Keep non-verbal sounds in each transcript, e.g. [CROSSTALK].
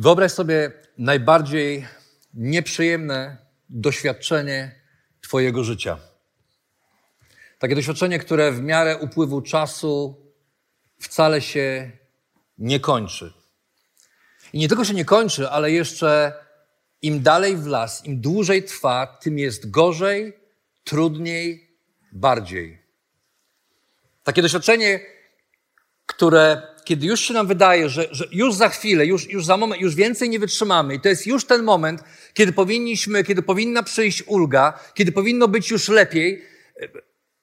Wyobraź sobie najbardziej nieprzyjemne doświadczenie Twojego życia. Takie doświadczenie, które w miarę upływu czasu wcale się nie kończy. I nie tylko się nie kończy, ale jeszcze im dalej w las, im dłużej trwa, tym jest gorzej, trudniej, bardziej. Takie doświadczenie, które kiedy już się nam wydaje, że, że już za chwilę, już, już za moment, już więcej nie wytrzymamy i to jest już ten moment, kiedy powinniśmy, kiedy powinna przyjść ulga, kiedy powinno być już lepiej,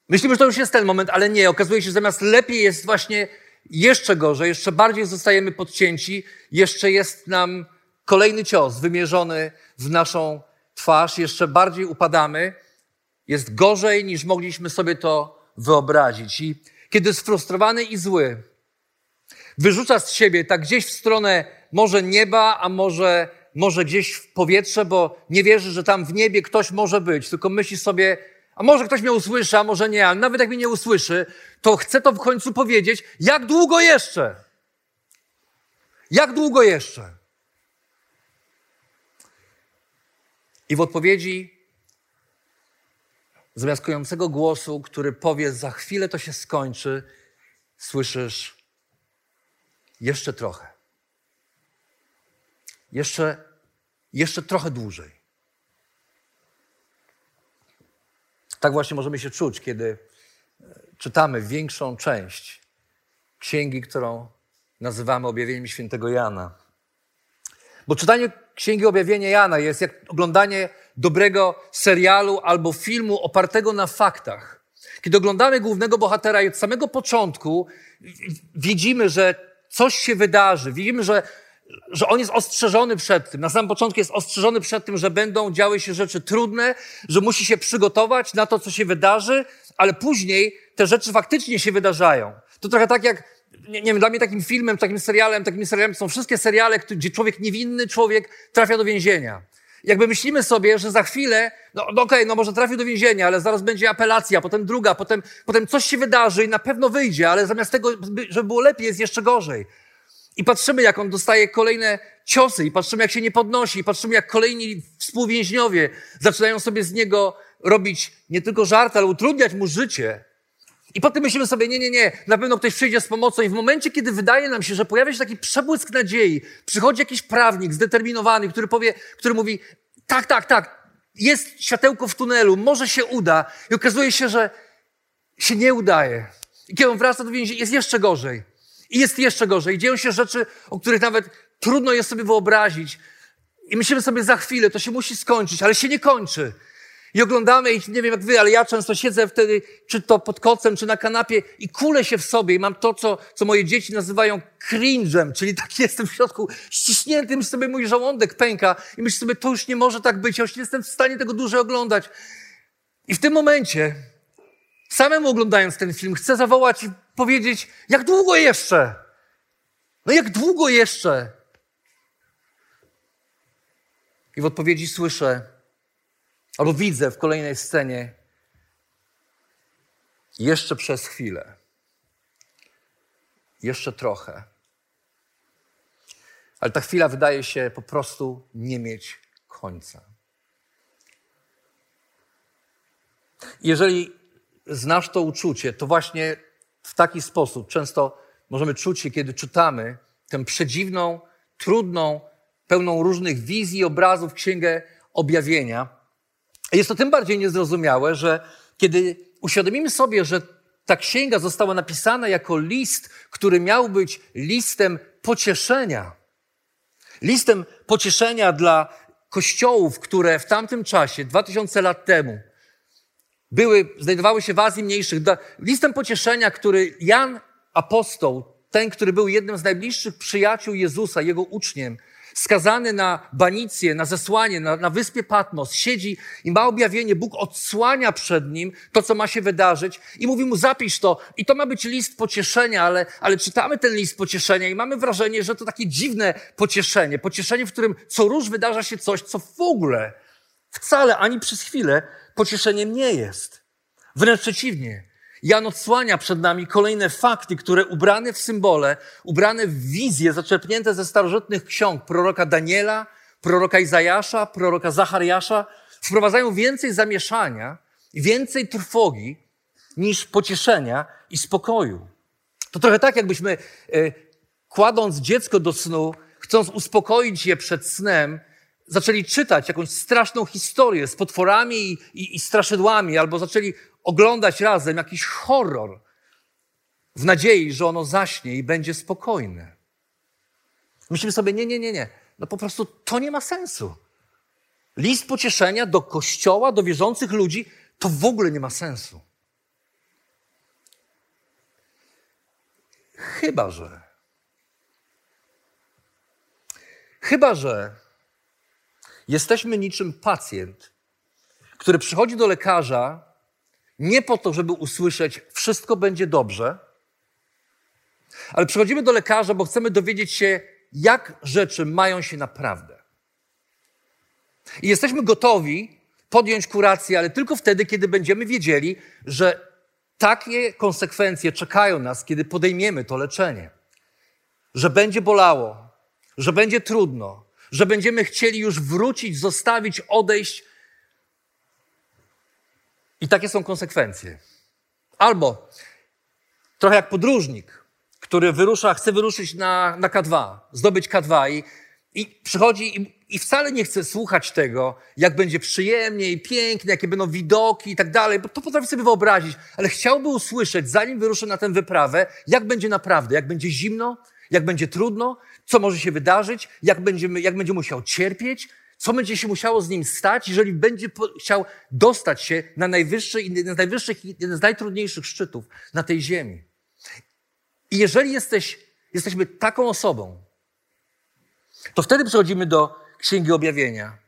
myślimy, że to już jest ten moment, ale nie. Okazuje się, że zamiast lepiej jest właśnie jeszcze gorzej, jeszcze bardziej zostajemy podcięci, jeszcze jest nam kolejny cios wymierzony w naszą twarz, jeszcze bardziej upadamy, jest gorzej niż mogliśmy sobie to wyobrazić. I kiedy sfrustrowany i zły, wyrzuca z siebie tak gdzieś w stronę może nieba, a może, może gdzieś w powietrze, bo nie wierzy, że tam w niebie ktoś może być, tylko myśli sobie, a może ktoś mnie usłyszy, a może nie, ale nawet jak mnie nie usłyszy, to chcę to w końcu powiedzieć, jak długo jeszcze? Jak długo jeszcze? I w odpowiedzi zamiast głosu, który powie, za chwilę to się skończy, słyszysz jeszcze trochę. Jeszcze, jeszcze trochę dłużej. Tak właśnie możemy się czuć, kiedy e, czytamy większą część księgi, którą nazywamy objawieniem świętego Jana. Bo czytanie księgi objawienia Jana jest jak oglądanie dobrego serialu albo filmu opartego na faktach. Kiedy oglądamy głównego bohatera i od samego początku widzimy, że coś się wydarzy. Widzimy, że, że on jest ostrzeżony przed tym. Na samym początku jest ostrzeżony przed tym, że będą działy się rzeczy trudne, że musi się przygotować na to, co się wydarzy, ale później te rzeczy faktycznie się wydarzają. To trochę tak jak, nie, nie wiem, dla mnie takim filmem, takim serialem, takimi serialami są wszystkie seriale, gdzie człowiek, niewinny człowiek trafia do więzienia. Jakby myślimy sobie, że za chwilę, no, no okej, okay, no może trafi do więzienia, ale zaraz będzie apelacja, potem druga, potem, potem coś się wydarzy i na pewno wyjdzie, ale zamiast tego, żeby było lepiej, jest jeszcze gorzej. I patrzymy, jak on dostaje kolejne ciosy, i patrzymy, jak się nie podnosi, i patrzymy, jak kolejni współwięźniowie zaczynają sobie z niego robić nie tylko żart, ale utrudniać mu życie. I potem myślimy sobie, nie, nie, nie, na pewno ktoś przyjdzie z pomocą i w momencie, kiedy wydaje nam się, że pojawia się taki przebłysk nadziei, przychodzi jakiś prawnik zdeterminowany, który powie, który mówi, tak, tak, tak, jest światełko w tunelu, może się uda i okazuje się, że się nie udaje. I kiedy on wraca do więzienia, jest jeszcze gorzej. I jest jeszcze gorzej. I dzieją się rzeczy, o których nawet trudno jest sobie wyobrazić. I myślimy sobie za chwilę, to się musi skończyć, ale się nie kończy. I oglądamy, i nie wiem jak wy, ale ja często siedzę wtedy, czy to pod kocem, czy na kanapie i kulę się w sobie i mam to, co, co moje dzieci nazywają cringe'em, czyli tak [LAUGHS] jestem w środku ściśnięty, myślę sobie, mój żołądek pęka i myślę sobie, to już nie może tak być, ja już nie jestem w stanie tego dłużej oglądać. I w tym momencie, samemu oglądając ten film, chcę zawołać i powiedzieć, jak długo jeszcze? No jak długo jeszcze? I w odpowiedzi słyszę, Albo widzę w kolejnej scenie jeszcze przez chwilę, jeszcze trochę. Ale ta chwila wydaje się po prostu nie mieć końca. Jeżeli znasz to uczucie, to właśnie w taki sposób często możemy czuć się, kiedy czytamy tę przedziwną, trudną, pełną różnych wizji, obrazów księgę objawienia. Jest to tym bardziej niezrozumiałe, że kiedy uświadomimy sobie, że ta księga została napisana jako list, który miał być listem pocieszenia, listem pocieszenia dla kościołów, które w tamtym czasie, 2000 lat temu, były, znajdowały się w Azji Mniejszych. Listem pocieszenia, który Jan apostoł, ten, który był jednym z najbliższych przyjaciół Jezusa, jego uczniem, skazany na banicję, na zesłanie, na, na wyspie Patmos, siedzi i ma objawienie. Bóg odsłania przed nim to, co ma się wydarzyć i mówi mu, zapisz to. I to ma być list pocieszenia, ale, ale czytamy ten list pocieszenia i mamy wrażenie, że to takie dziwne pocieszenie. Pocieszenie, w którym co róż wydarza się coś, co w ogóle, wcale ani przez chwilę pocieszeniem nie jest. Wręcz przeciwnie. Jan odsłania przed nami kolejne fakty, które ubrane w symbole, ubrane w wizje zaczerpnięte ze starożytnych ksiąg proroka Daniela, proroka Izajasza, proroka Zachariasza, wprowadzają więcej zamieszania więcej trwogi niż pocieszenia i spokoju. To trochę tak, jakbyśmy e, kładąc dziecko do snu, chcąc uspokoić je przed snem, zaczęli czytać jakąś straszną historię z potworami i, i, i straszydłami, albo zaczęli oglądać razem jakiś horror w nadziei, że ono zaśnie i będzie spokojne. Myślimy sobie, nie, nie, nie, nie. No po prostu to nie ma sensu. List pocieszenia do kościoła, do wierzących ludzi, to w ogóle nie ma sensu. Chyba, że. Chyba, że jesteśmy niczym pacjent, który przychodzi do lekarza nie po to, żeby usłyszeć, wszystko będzie dobrze, ale przychodzimy do lekarza, bo chcemy dowiedzieć się, jak rzeczy mają się naprawdę. I jesteśmy gotowi podjąć kurację, ale tylko wtedy, kiedy będziemy wiedzieli, że takie konsekwencje czekają nas, kiedy podejmiemy to leczenie. Że będzie bolało, że będzie trudno, że będziemy chcieli już wrócić, zostawić, odejść, i takie są konsekwencje. Albo trochę jak podróżnik, który wyrusza, chce wyruszyć na, na K2, zdobyć K2 i, i przychodzi i, i wcale nie chce słuchać tego, jak będzie przyjemnie i pięknie, jakie będą widoki i tak dalej, bo to potrafi sobie wyobrazić, ale chciałby usłyszeć, zanim wyruszy na tę wyprawę, jak będzie naprawdę, jak będzie zimno, jak będzie trudno, co może się wydarzyć, jak, będziemy, jak będzie musiał cierpieć, co będzie się musiało z nim stać, jeżeli będzie chciał dostać się na najwyższy, jeden z najwyższych, jeden z najtrudniejszych szczytów na tej ziemi. I jeżeli jesteś, jesteśmy taką osobą, to wtedy przechodzimy do Księgi Objawienia.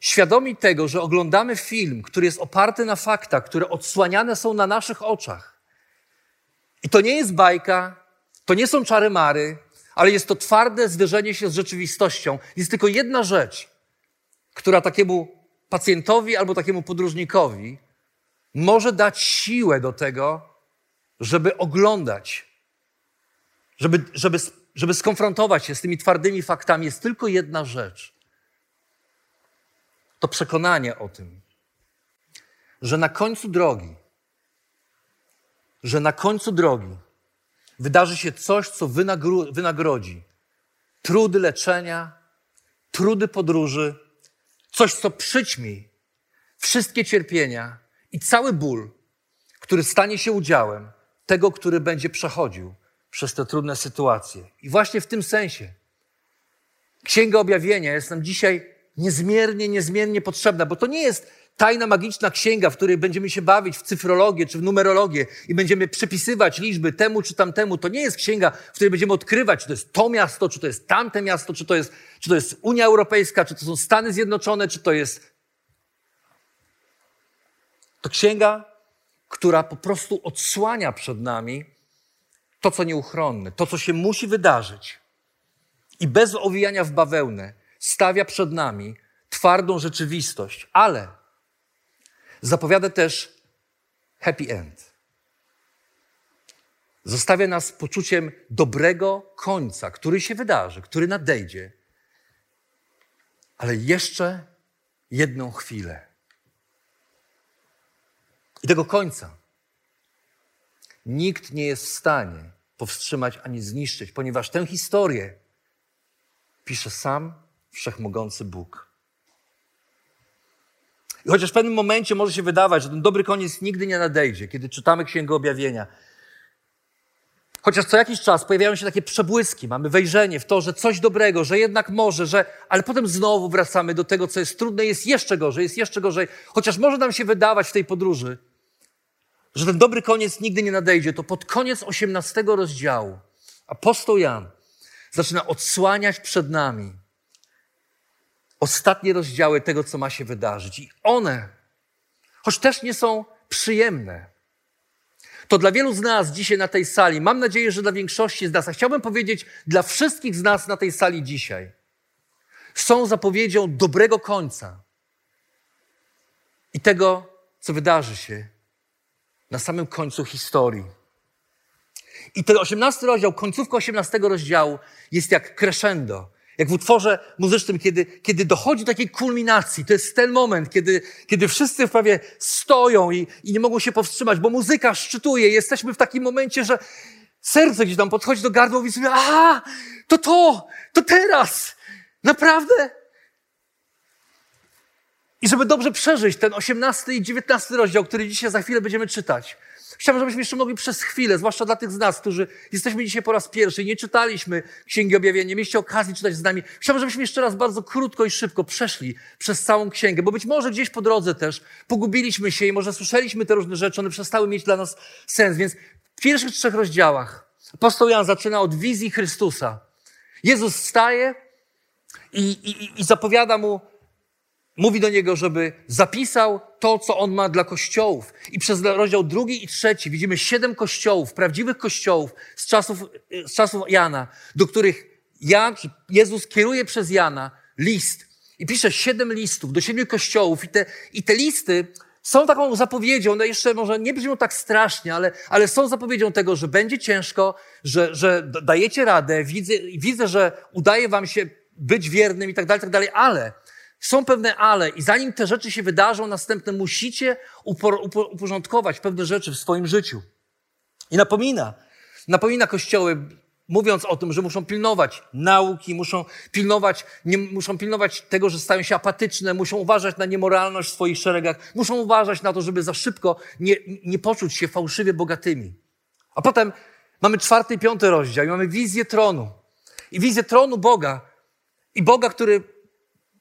Świadomi tego, że oglądamy film, który jest oparty na faktach, które odsłaniane są na naszych oczach. I to nie jest bajka, to nie są czary mary, ale jest to twarde zderzenie się z rzeczywistością. Jest tylko jedna rzecz, która takiemu pacjentowi albo takiemu podróżnikowi może dać siłę do tego, żeby oglądać, żeby, żeby, żeby skonfrontować się z tymi twardymi faktami. Jest tylko jedna rzecz. To przekonanie o tym, że na końcu drogi, że na końcu drogi wydarzy się coś, co wynagrodzi trudy leczenia, trudy podróży, coś, co przyćmi wszystkie cierpienia i cały ból, który stanie się udziałem tego, który będzie przechodził przez te trudne sytuacje. I właśnie w tym sensie Księga Objawienia jest nam dzisiaj niezmiernie, niezmiernie potrzebna, bo to nie jest tajna magiczna księga, w której będziemy się bawić w cyfrologię czy w numerologię i będziemy przypisywać liczby temu czy tamtemu. To nie jest księga, w której będziemy odkrywać, czy to jest to miasto, czy to jest tamte miasto, czy to jest, czy to jest Unia Europejska, czy to są Stany Zjednoczone, czy to jest. To księga, która po prostu odsłania przed nami to, co nieuchronne, to, co się musi wydarzyć. I bez owijania w bawełnę stawia przed nami twardą rzeczywistość, ale Zapowiada też happy end. Zostawia nas poczuciem dobrego końca, który się wydarzy, który nadejdzie. Ale jeszcze jedną chwilę. I tego końca nikt nie jest w stanie powstrzymać ani zniszczyć, ponieważ tę historię pisze sam wszechmogący Bóg. I chociaż w pewnym momencie może się wydawać, że ten dobry koniec nigdy nie nadejdzie, kiedy czytamy Księgę Objawienia, Chociaż co jakiś czas pojawiają się takie przebłyski, mamy wejrzenie w to, że coś dobrego, że jednak może, że, ale potem znowu wracamy do tego, co jest trudne, jest jeszcze gorzej, jest jeszcze gorzej. Chociaż może nam się wydawać w tej podróży, że ten dobry koniec nigdy nie nadejdzie, to pod koniec 18 rozdziału apostoł Jan zaczyna odsłaniać przed nami ostatnie rozdziały tego, co ma się wydarzyć. I one, choć też nie są przyjemne, to dla wielu z nas dzisiaj na tej sali, mam nadzieję, że dla większości z nas, a chciałbym powiedzieć dla wszystkich z nas na tej sali dzisiaj, są zapowiedzią dobrego końca i tego, co wydarzy się na samym końcu historii. I ten osiemnasty rozdział, końcówka osiemnastego rozdziału jest jak crescendo, jak w utworze muzycznym, kiedy, kiedy dochodzi do takiej kulminacji. To jest ten moment, kiedy, kiedy wszyscy prawie stoją i, i nie mogą się powstrzymać, bo muzyka szczytuje. Jesteśmy w takim momencie, że serce gdzieś tam podchodzi do gardła i sobie, a, to to, to teraz, naprawdę. I żeby dobrze przeżyć ten osiemnasty i dziewiętnasty rozdział, który dzisiaj za chwilę będziemy czytać, Chciałbym, żebyśmy jeszcze mogli przez chwilę, zwłaszcza dla tych z nas, którzy jesteśmy dzisiaj po raz pierwszy nie czytaliśmy Księgi Objawienia, nie mieliście okazji czytać z nami. Chciałbym, żebyśmy jeszcze raz bardzo krótko i szybko przeszli przez całą Księgę, bo być może gdzieś po drodze też pogubiliśmy się i może słyszeliśmy te różne rzeczy, one przestały mieć dla nas sens. Więc w pierwszych trzech rozdziałach apostoł Jan zaczyna od wizji Chrystusa. Jezus staje i, i, i zapowiada mu mówi do niego, żeby zapisał to, co on ma dla kościołów. I przez rozdział drugi i trzeci widzimy siedem kościołów, prawdziwych kościołów z czasów, z czasów Jana, do których Jan, Jezus kieruje przez Jana list. I pisze siedem listów do siedmiu kościołów. I te, i te listy są taką zapowiedzią, no jeszcze może nie brzmią tak strasznie, ale, ale są zapowiedzią tego, że będzie ciężko, że, że dajecie radę, widzę, widzę, że udaje wam się być wiernym i tak dalej, tak dalej, ale są pewne ale i zanim te rzeczy się wydarzą, następne musicie uporządkować pewne rzeczy w swoim życiu. I napomina, napomina kościoły, mówiąc o tym, że muszą pilnować nauki, muszą pilnować, nie, muszą pilnować tego, że stają się apatyczne, muszą uważać na niemoralność w swoich szeregach, muszą uważać na to, żeby za szybko nie, nie poczuć się fałszywie bogatymi. A potem mamy czwarty i piąty rozdział i mamy wizję tronu. I wizję tronu Boga. I Boga, który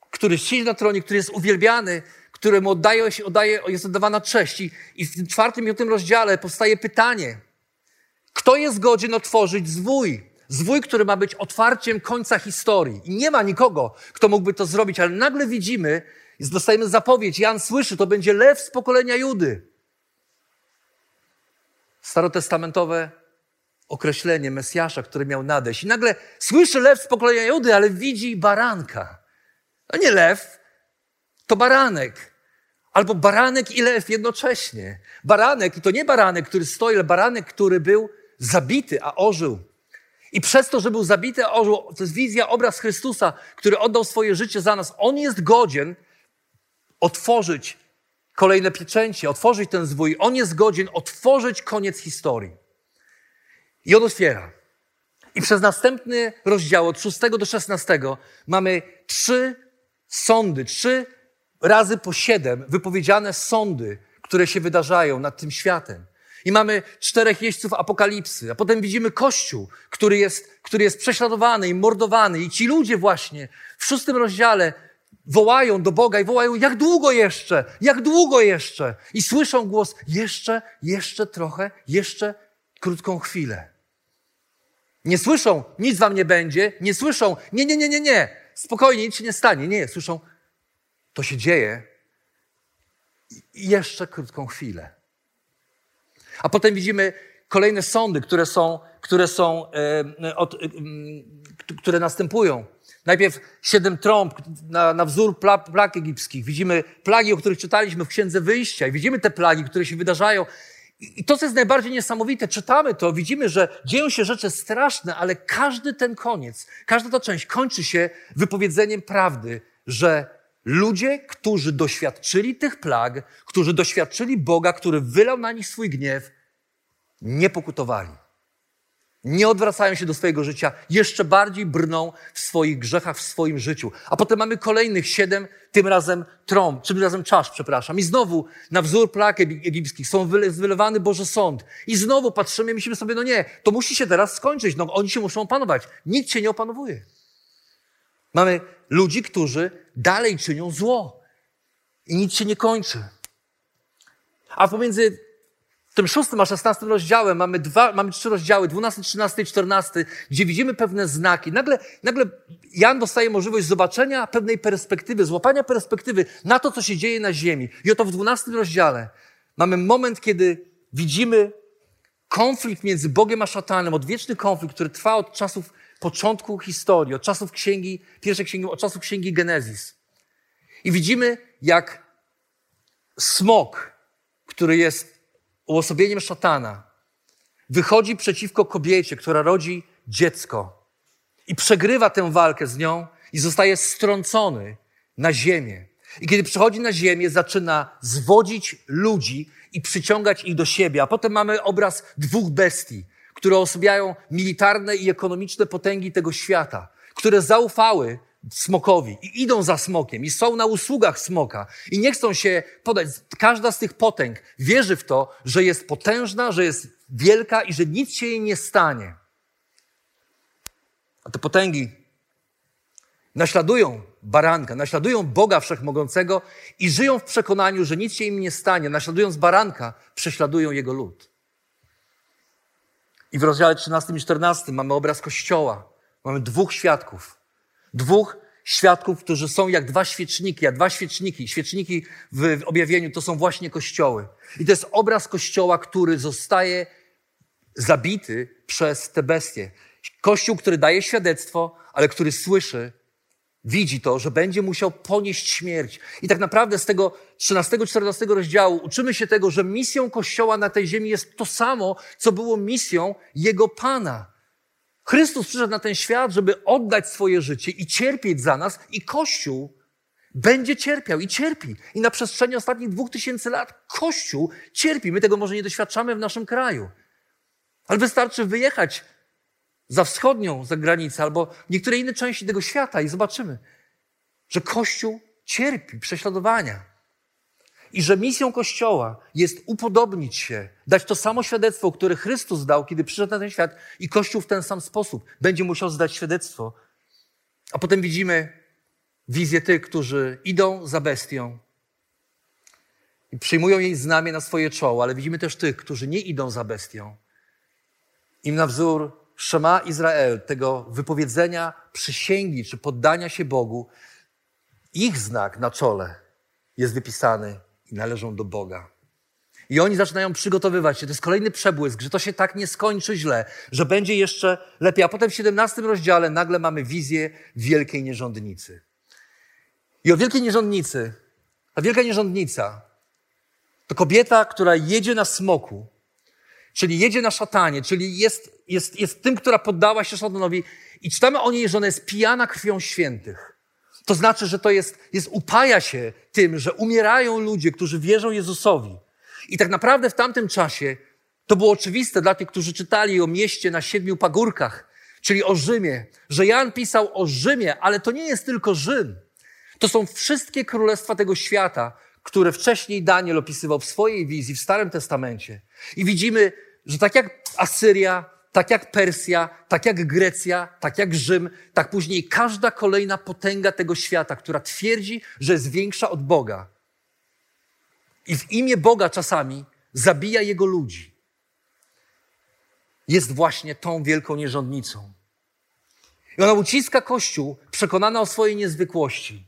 który siedzi na tronie, który jest uwielbiany, któremu oddaje, oddaje, jest oddawana cześć. I, w tym czwartym i piątym rozdziale powstaje pytanie, kto jest godzien otworzyć zwój? Zwój, który ma być otwarciem końca historii. I nie ma nikogo, kto mógłby to zrobić, ale nagle widzimy, dostajemy zapowiedź, Jan słyszy, to będzie lew z pokolenia Judy. Starotestamentowe określenie Mesjasza, który miał nadejść. I nagle słyszy lew z pokolenia Judy, ale widzi baranka. To nie lew, to baranek. Albo baranek i lew jednocześnie. Baranek, i to nie baranek, który stoi, ale baranek, który był zabity, a ożył. I przez to, że był zabity, a ożył, to jest wizja, obraz Chrystusa, który oddał swoje życie za nas. On jest godzien otworzyć kolejne pieczęcie, otworzyć ten zwój. On jest godzien otworzyć koniec historii. I on otwiera. I przez następny rozdział, od 6 do 16, mamy trzy sądy, trzy razy po siedem wypowiedziane sądy, które się wydarzają nad tym światem. I mamy czterech jeźdźców apokalipsy, a potem widzimy Kościół, który jest, który jest prześladowany i mordowany. I ci ludzie właśnie w szóstym rozdziale wołają do Boga i wołają, jak długo jeszcze, jak długo jeszcze. I słyszą głos, jeszcze, jeszcze trochę, jeszcze krótką chwilę. Nie słyszą, nic wam nie będzie, nie słyszą, nie, nie, nie, nie, nie spokojnie, nic się nie stanie. Nie, słyszą, to się dzieje i jeszcze krótką chwilę. A potem widzimy kolejne sądy, które są, które są, e, od, e, które następują. Najpierw siedem trąb na, na wzór pla, plag egipskich. Widzimy plagi, o których czytaliśmy w Księdze Wyjścia i widzimy te plagi, które się wydarzają. I to, co jest najbardziej niesamowite, czytamy to, widzimy, że dzieją się rzeczy straszne, ale każdy ten koniec, każda ta część kończy się wypowiedzeniem prawdy, że ludzie, którzy doświadczyli tych plag, którzy doświadczyli Boga, który wylał na nich swój gniew, nie pokutowali. Nie odwracają się do swojego życia, jeszcze bardziej brną w swoich grzechach, w swoim życiu. A potem mamy kolejnych siedem, tym razem trąb, tym razem czasz, przepraszam. I znowu na wzór plag egipskich są wylewany Boży Sąd. I znowu patrzymy myślimy sobie, no nie, to musi się teraz skończyć, no oni się muszą opanować. Nikt się nie opanowuje. Mamy ludzi, którzy dalej czynią zło. I nic się nie kończy. A pomiędzy tym szóstym a szesnastym rozdziałem mamy, dwa, mamy trzy rozdziały, dwunasty, trzynasty i czternasty, gdzie widzimy pewne znaki. Nagle, nagle Jan dostaje możliwość zobaczenia pewnej perspektywy, złapania perspektywy na to, co się dzieje na ziemi. I oto w dwunastym rozdziale mamy moment, kiedy widzimy konflikt między Bogiem a szatanem, odwieczny konflikt, który trwa od czasów początku historii, od czasów księgi, pierwszej księgi, od czasów księgi Genezis. I widzimy, jak smok, który jest uosobieniem szatana, wychodzi przeciwko kobiecie, która rodzi dziecko i przegrywa tę walkę z nią i zostaje strącony na ziemię. I kiedy przychodzi na ziemię, zaczyna zwodzić ludzi i przyciągać ich do siebie. A potem mamy obraz dwóch bestii, które osobiają militarne i ekonomiczne potęgi tego świata, które zaufały smokowi i idą za smokiem i są na usługach smoka i nie chcą się podać. Każda z tych potęg wierzy w to, że jest potężna, że jest wielka i że nic się jej nie stanie. A te potęgi naśladują baranka, naśladują Boga Wszechmogącego i żyją w przekonaniu, że nic się im nie stanie. Naśladując baranka, prześladują jego lud. I w rozdziale 13 i 14 mamy obraz Kościoła. Mamy dwóch świadków Dwóch świadków, którzy są jak dwa świeczniki, jak dwa świeczniki. Świeczniki w objawieniu to są właśnie kościoły. I to jest obraz kościoła, który zostaje zabity przez te bestie. Kościół, który daje świadectwo, ale który słyszy, widzi to, że będzie musiał ponieść śmierć. I tak naprawdę z tego 13-14 rozdziału uczymy się tego, że misją Kościoła na tej ziemi jest to samo, co było misją Jego Pana. Chrystus przyszedł na ten świat, żeby oddać swoje życie i cierpieć za nas, i Kościół będzie cierpiał i cierpi. I na przestrzeni ostatnich dwóch tysięcy lat Kościół cierpi. My tego może nie doświadczamy w naszym kraju. Ale wystarczy wyjechać za wschodnią za granicę albo niektóre inne części tego świata i zobaczymy, że Kościół cierpi prześladowania. I że misją Kościoła jest upodobnić się, dać to samo świadectwo, które Chrystus dał, kiedy przyszedł na ten świat, i Kościół w ten sam sposób będzie musiał zdać świadectwo. A potem widzimy wizję tych, którzy idą za bestią i przyjmują jej znamię na swoje czoło, ale widzimy też tych, którzy nie idą za bestią. Im na wzór Szema Izrael, tego wypowiedzenia przysięgi czy poddania się Bogu, ich znak na czole jest wypisany należą do Boga. I oni zaczynają przygotowywać się. To jest kolejny przebłysk, że to się tak nie skończy źle, że będzie jeszcze lepiej. A potem w 17 rozdziale nagle mamy wizję wielkiej nierządnicy. I o wielkiej nierządnicy, a wielka nierządnica to kobieta, która jedzie na smoku, czyli jedzie na szatanie, czyli jest, jest, jest tym, która poddała się szatanowi. I czytamy o niej, że ona jest pijana krwią świętych. To znaczy, że to jest, jest, upaja się tym, że umierają ludzie, którzy wierzą Jezusowi. I tak naprawdę w tamtym czasie to było oczywiste dla tych, którzy czytali o mieście na siedmiu pagórkach, czyli o Rzymie, że Jan pisał o Rzymie, ale to nie jest tylko Rzym. To są wszystkie królestwa tego świata, które wcześniej Daniel opisywał w swojej wizji w Starym Testamencie. I widzimy, że tak jak Asyria, tak jak Persja, tak jak Grecja, tak jak Rzym, tak później każda kolejna potęga tego świata, która twierdzi, że jest większa od Boga. I w imię Boga czasami zabija jego ludzi. Jest właśnie tą wielką nierządnicą. I ona uciska Kościół, przekonana o swojej niezwykłości.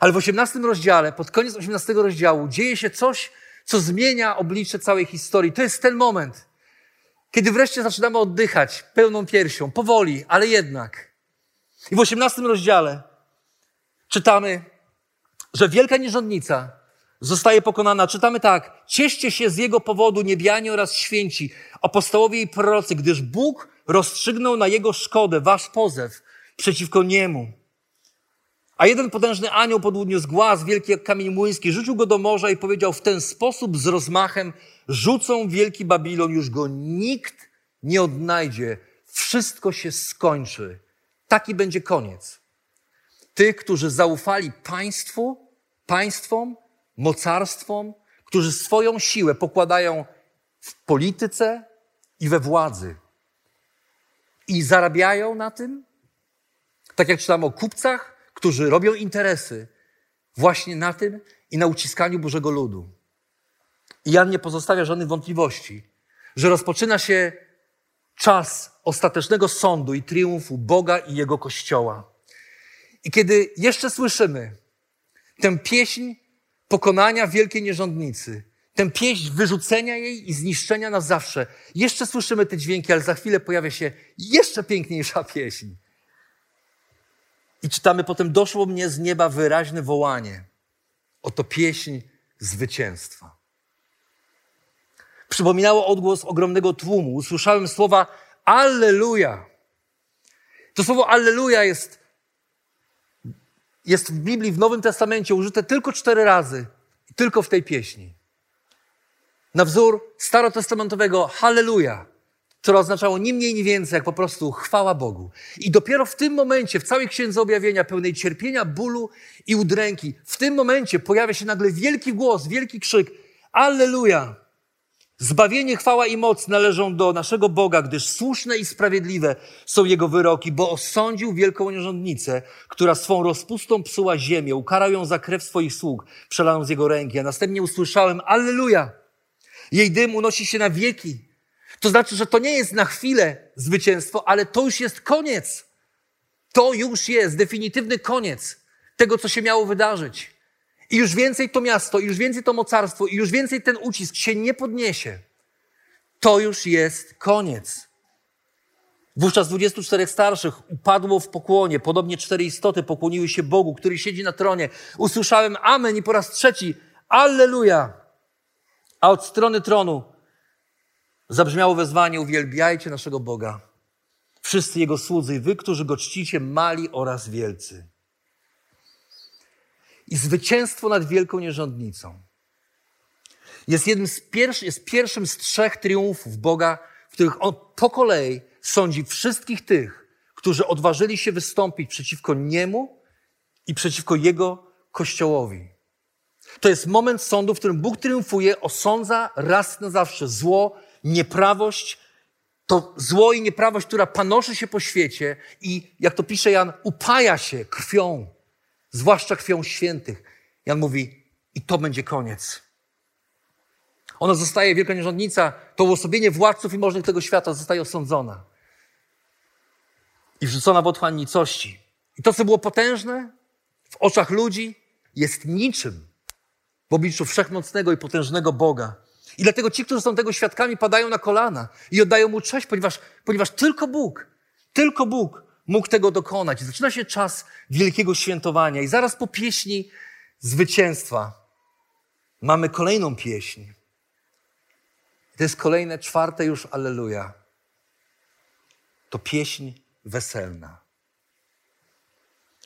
Ale w 18 rozdziale, pod koniec 18 rozdziału, dzieje się coś, co zmienia oblicze całej historii. To jest ten moment, kiedy wreszcie zaczynamy oddychać pełną piersią, powoli, ale jednak. I w osiemnastym rozdziale czytamy, że wielka nierządnica zostaje pokonana. Czytamy tak. Cieszcie się z jego powodu niebianie oraz święci, apostołowie i prorocy, gdyż Bóg rozstrzygnął na jego szkodę wasz pozew przeciwko niemu. A jeden potężny anioł podniósł głaz wielki jak kamień młyński, rzucił go do morza i powiedział w ten sposób z rozmachem rzucą wielki Babilon, już go nikt nie odnajdzie. Wszystko się skończy. Taki będzie koniec. Tych, którzy zaufali państwu, państwom, mocarstwom, którzy swoją siłę pokładają w polityce i we władzy. I zarabiają na tym, tak jak czytamy o kupcach, którzy robią interesy właśnie na tym i na uciskaniu Bożego Ludu. I Jan nie pozostawia żadnych wątpliwości, że rozpoczyna się czas ostatecznego sądu i triumfu Boga i Jego Kościoła. I kiedy jeszcze słyszymy tę pieśń pokonania wielkiej nierządnicy, tę pieśń wyrzucenia jej i zniszczenia na zawsze, jeszcze słyszymy te dźwięki, ale za chwilę pojawia się jeszcze piękniejsza pieśń. I czytamy potem, doszło mnie z nieba wyraźne wołanie. Oto pieśń zwycięstwa. Przypominało odgłos ogromnego tłumu. Usłyszałem słowa Alleluja. To słowo Alleluja jest, jest w Biblii, w Nowym Testamencie użyte tylko cztery razy. Tylko w tej pieśni. Na wzór starotestamentowego Halleluja które oznaczało ni mniej, ni więcej, jak po prostu chwała Bogu. I dopiero w tym momencie, w całej księdze objawienia, pełnej cierpienia, bólu i udręki, w tym momencie pojawia się nagle wielki głos, wielki krzyk: Alleluja! Zbawienie, chwała i moc należą do naszego Boga, gdyż słuszne i sprawiedliwe są Jego wyroki, bo osądził wielką nierządnicę, która swą rozpustą psuła ziemię, ukarał ją za krew swoich sług, przelaną z Jego ręki. A następnie usłyszałem, Alleluja! Jej dym unosi się na wieki. To znaczy, że to nie jest na chwilę zwycięstwo, ale to już jest koniec. To już jest definitywny koniec tego, co się miało wydarzyć. I już więcej to miasto, i już więcej to mocarstwo, i już więcej ten ucisk się nie podniesie. To już jest koniec. Wówczas 24 starszych upadło w pokłonie. Podobnie cztery istoty pokłoniły się Bogu, który siedzi na tronie. Usłyszałem Amen i po raz trzeci Alleluja. A od strony tronu zabrzmiało wezwanie: Uwielbiajcie naszego Boga. Wszyscy Jego słudzy, wy, którzy go czcicie, mali oraz wielcy. I zwycięstwo nad wielką nierządnicą jest jednym z pierwszych, jest pierwszym z trzech triumfów Boga, w których On po kolei sądzi wszystkich tych, którzy odważyli się wystąpić przeciwko Niemu i przeciwko Jego Kościołowi. To jest moment sądu, w którym Bóg triumfuje, osądza raz na zawsze zło, nieprawość, to zło i nieprawość, która panoszy się po świecie i, jak to pisze Jan, upaja się krwią, zwłaszcza krwią świętych. Jan mówi, i to będzie koniec. Ona zostaje, wielka nierządnica, to uosobienie władców i możnych tego świata zostaje osądzona i wrzucona w otchłań nicości. I to, co było potężne w oczach ludzi, jest niczym w obliczu wszechmocnego i potężnego Boga. I dlatego ci, którzy są tego świadkami, padają na kolana i oddają mu cześć, ponieważ, ponieważ tylko Bóg, tylko Bóg mógł tego dokonać. Zaczyna się czas wielkiego świętowania i zaraz po pieśni zwycięstwa mamy kolejną pieśń. To jest kolejne, czwarte już Alleluja. To pieśń weselna.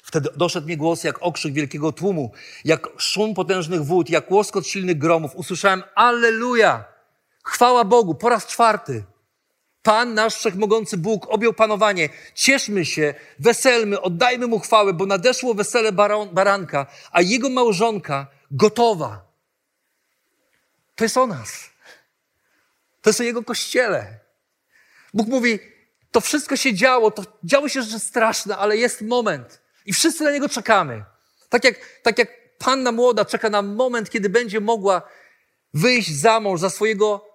Wtedy doszedł mi głos jak okrzyk wielkiego tłumu, jak szum potężnych wód, jak łoskot silnych gromów. Usłyszałem Alleluja! Chwała Bogu po raz czwarty. Pan, nasz wszechmogący Bóg, objął panowanie. Cieszmy się, weselmy, oddajmy Mu chwałę, bo nadeszło wesele baranka, a jego małżonka gotowa. To jest o nas. To jest o Jego Kościele. Bóg mówi, to wszystko się działo, to działy się rzeczy straszne, ale jest moment. I wszyscy na niego czekamy. Tak jak, tak jak panna młoda czeka na moment, kiedy będzie mogła wyjść za mąż za swojego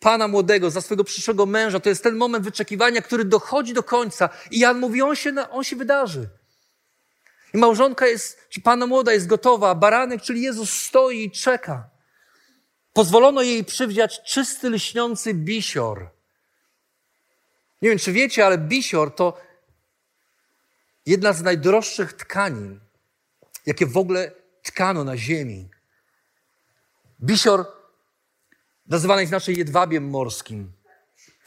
pana młodego, za swojego przyszłego męża. To jest ten moment wyczekiwania, który dochodzi do końca. I Jan mówi, on się, on się wydarzy. I małżonka jest, czy pana młoda jest gotowa, baranek, czyli Jezus stoi i czeka. Pozwolono jej przywdziać czysty, lśniący bisior. Nie wiem, czy wiecie, ale bisior to jedna z najdroższych tkanin, jakie w ogóle tkano na ziemi. Bisior nazywany jest inaczej jedwabiem morskim.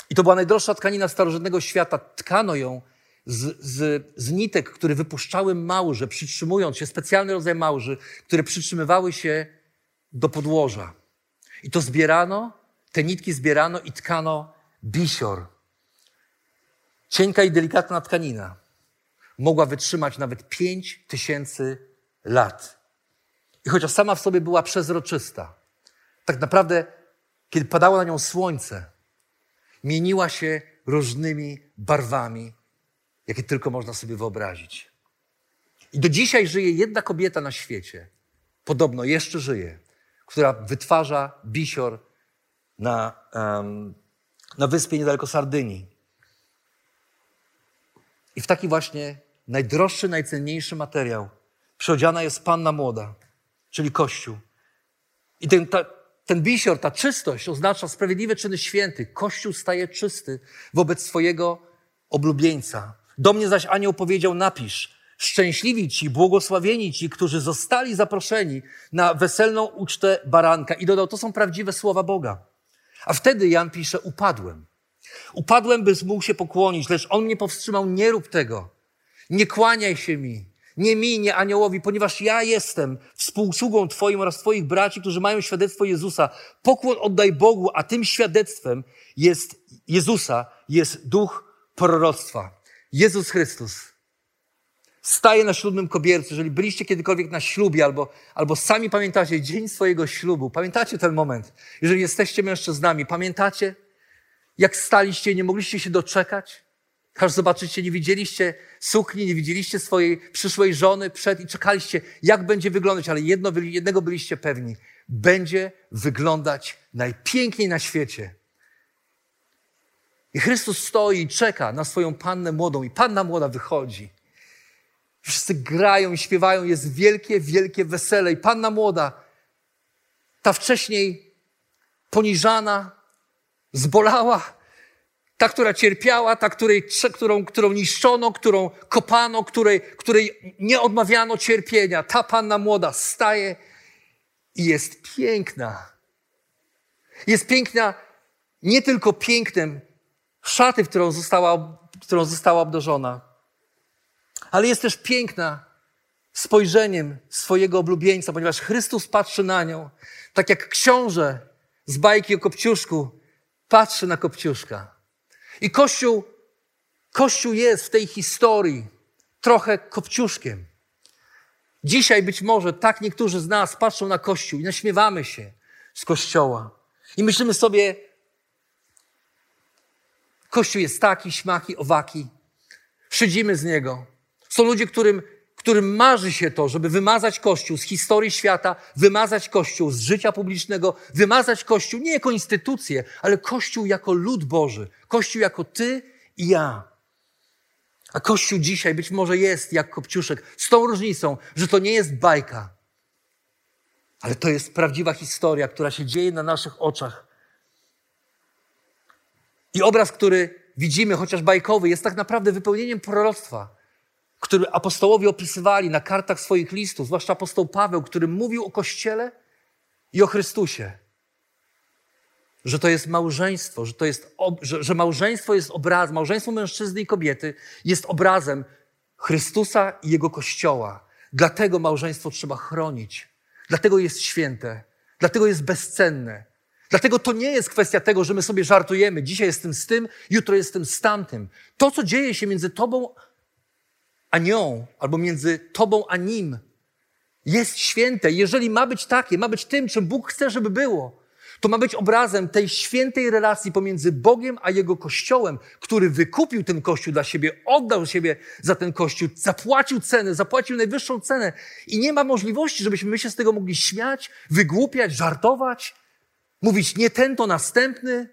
I to była najdroższa tkanina starożytnego świata. Tkano ją z, z, z nitek, które wypuszczały małże, przytrzymując się, specjalny rodzaj małży, które przytrzymywały się do podłoża. I to zbierano, te nitki zbierano i tkano bisior. cienka i delikatna tkanina mogła wytrzymać nawet pięć tysięcy lat. I chociaż sama w sobie była przezroczysta, tak naprawdę, kiedy padało na nią słońce, mieniła się różnymi barwami, jakie tylko można sobie wyobrazić. I do dzisiaj żyje jedna kobieta na świecie, podobno jeszcze żyje, która wytwarza bisior na, um, na wyspie niedaleko Sardynii. I w taki właśnie najdroższy, najcenniejszy materiał przyodziana jest panna młoda, czyli Kościół. I ten, ta, ten bisior, ta czystość oznacza sprawiedliwe czyny święty. Kościół staje czysty wobec swojego oblubieńca. Do mnie zaś anioł powiedział, napisz, szczęśliwi ci, błogosławieni ci, którzy zostali zaproszeni na weselną ucztę baranka. I dodał, to są prawdziwe słowa Boga. A wtedy Jan pisze, upadłem. Upadłem, by mógł się pokłonić, lecz on mnie powstrzymał, nie rób tego. Nie kłaniaj się mi. Nie mi, nie aniołowi, ponieważ ja jestem współsługą Twoim oraz Twoich braci, którzy mają świadectwo Jezusa. Pokłon oddaj Bogu, a tym świadectwem jest Jezusa, jest duch proroctwa. Jezus Chrystus staje na ślubnym kobiercu. Jeżeli byliście kiedykolwiek na ślubie albo, albo sami pamiętacie dzień swojego ślubu, pamiętacie ten moment. Jeżeli jesteście mężczyznami, pamiętacie, jak staliście i nie mogliście się doczekać? Aż zobaczycie, nie widzieliście sukni, nie widzieliście swojej przyszłej żony przed i czekaliście, jak będzie wyglądać, ale jedno, jednego byliście pewni. Będzie wyglądać najpiękniej na świecie. I Chrystus stoi i czeka na swoją pannę młodą i panna młoda wychodzi. Wszyscy grają i śpiewają, jest wielkie, wielkie wesele. I panna młoda, ta wcześniej poniżana, zbolała, ta, która cierpiała, ta, której, którą, którą niszczono, którą kopano, której, której nie odmawiano cierpienia. Ta panna młoda staje i jest piękna. Jest piękna nie tylko pięknem szaty, w którą została, którą została obdarzona, ale jest też piękna spojrzeniem swojego oblubieńca, ponieważ Chrystus patrzy na nią, tak jak książę z bajki o Kopciuszku patrzy na Kopciuszka. I Kościół, Kościół jest w tej historii trochę kopciuszkiem. Dzisiaj być może tak niektórzy z nas patrzą na Kościół i naśmiewamy się z Kościoła. I myślimy sobie, Kościół jest taki, śmaki, owaki. Szydzimy z niego. Są ludzie, którym, którym marzy się to, żeby wymazać Kościół z historii świata, wymazać Kościół z życia publicznego, wymazać Kościół nie jako instytucję, ale Kościół jako lud Boży, Kościół jako ty i ja. A Kościół dzisiaj być może jest jak Kopciuszek, z tą różnicą, że to nie jest bajka, ale to jest prawdziwa historia, która się dzieje na naszych oczach. I obraz, który widzimy, chociaż bajkowy, jest tak naprawdę wypełnieniem proroctwa który apostołowie opisywali na kartach swoich listów, zwłaszcza apostoł Paweł, który mówił o Kościele i o Chrystusie. Że to jest małżeństwo, że, to jest, że, że małżeństwo jest obrazem, małżeństwo mężczyzny i kobiety jest obrazem Chrystusa i Jego Kościoła. Dlatego małżeństwo trzeba chronić. Dlatego jest święte. Dlatego jest bezcenne. Dlatego to nie jest kwestia tego, że my sobie żartujemy. Dzisiaj jestem z tym, jutro jestem z tamtym. To, co dzieje się między tobą a nią, albo między tobą a nim, jest święte. Jeżeli ma być takie, ma być tym, czym Bóg chce, żeby było, to ma być obrazem tej świętej relacji pomiędzy Bogiem a Jego Kościołem, który wykupił ten Kościół dla siebie, oddał siebie za ten Kościół, zapłacił cenę, zapłacił najwyższą cenę i nie ma możliwości, żebyśmy my się z tego mogli śmiać, wygłupiać, żartować, mówić nie ten, to następny.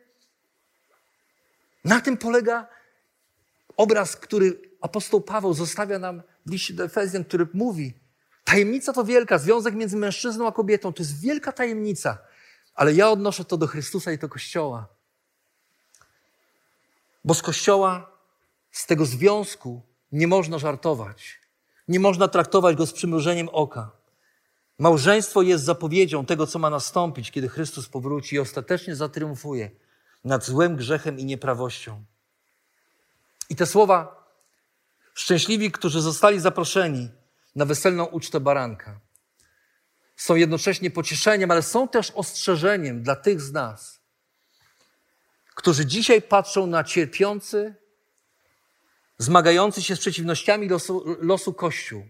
Na tym polega obraz, który apostoł Paweł zostawia nam w liście do Efezjan, który mówi, tajemnica to wielka, związek między mężczyzną a kobietą, to jest wielka tajemnica, ale ja odnoszę to do Chrystusa i do Kościoła. Bo z Kościoła, z tego związku nie można żartować. Nie można traktować go z przymrużeniem oka. Małżeństwo jest zapowiedzią tego, co ma nastąpić, kiedy Chrystus powróci i ostatecznie zatriumfuje nad złem, grzechem i nieprawością. I te słowa Szczęśliwi, którzy zostali zaproszeni na weselną ucztę baranka. Są jednocześnie pocieszeniem, ale są też ostrzeżeniem dla tych z nas, którzy dzisiaj patrzą na cierpiący zmagający się z przeciwnościami losu, losu Kościół.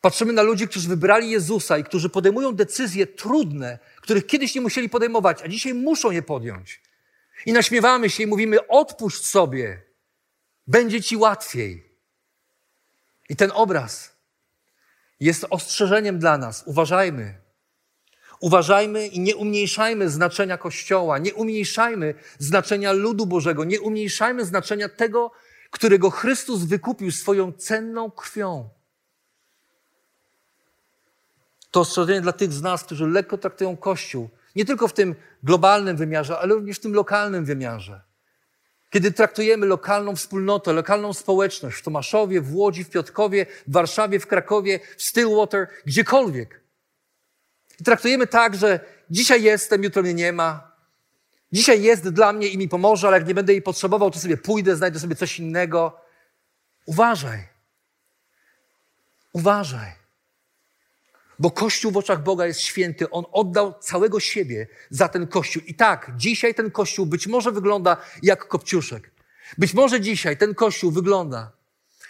Patrzymy na ludzi, którzy wybrali Jezusa i którzy podejmują decyzje trudne, których kiedyś nie musieli podejmować, a dzisiaj muszą je podjąć. I naśmiewamy się i mówimy: odpuść sobie, będzie ci łatwiej. I ten obraz jest ostrzeżeniem dla nas. Uważajmy. Uważajmy i nie umniejszajmy znaczenia Kościoła, nie umniejszajmy znaczenia ludu Bożego, nie umniejszajmy znaczenia tego, którego Chrystus wykupił swoją cenną krwią. To ostrzeżenie dla tych z nas, którzy lekko traktują Kościół, nie tylko w tym globalnym wymiarze, ale również w tym lokalnym wymiarze. Kiedy traktujemy lokalną wspólnotę, lokalną społeczność w Tomaszowie, w Łodzi, w Piotkowie, w Warszawie, w Krakowie, w Stillwater, gdziekolwiek. I traktujemy tak, że dzisiaj jestem, jutro mnie nie ma. Dzisiaj jest dla mnie i mi pomoże, ale jak nie będę jej potrzebował, to sobie pójdę, znajdę sobie coś innego. Uważaj. Uważaj. Bo Kościół w oczach Boga jest święty. On oddał całego siebie za ten Kościół. I tak, dzisiaj ten Kościół być może wygląda jak kopciuszek. Być może dzisiaj ten Kościół wygląda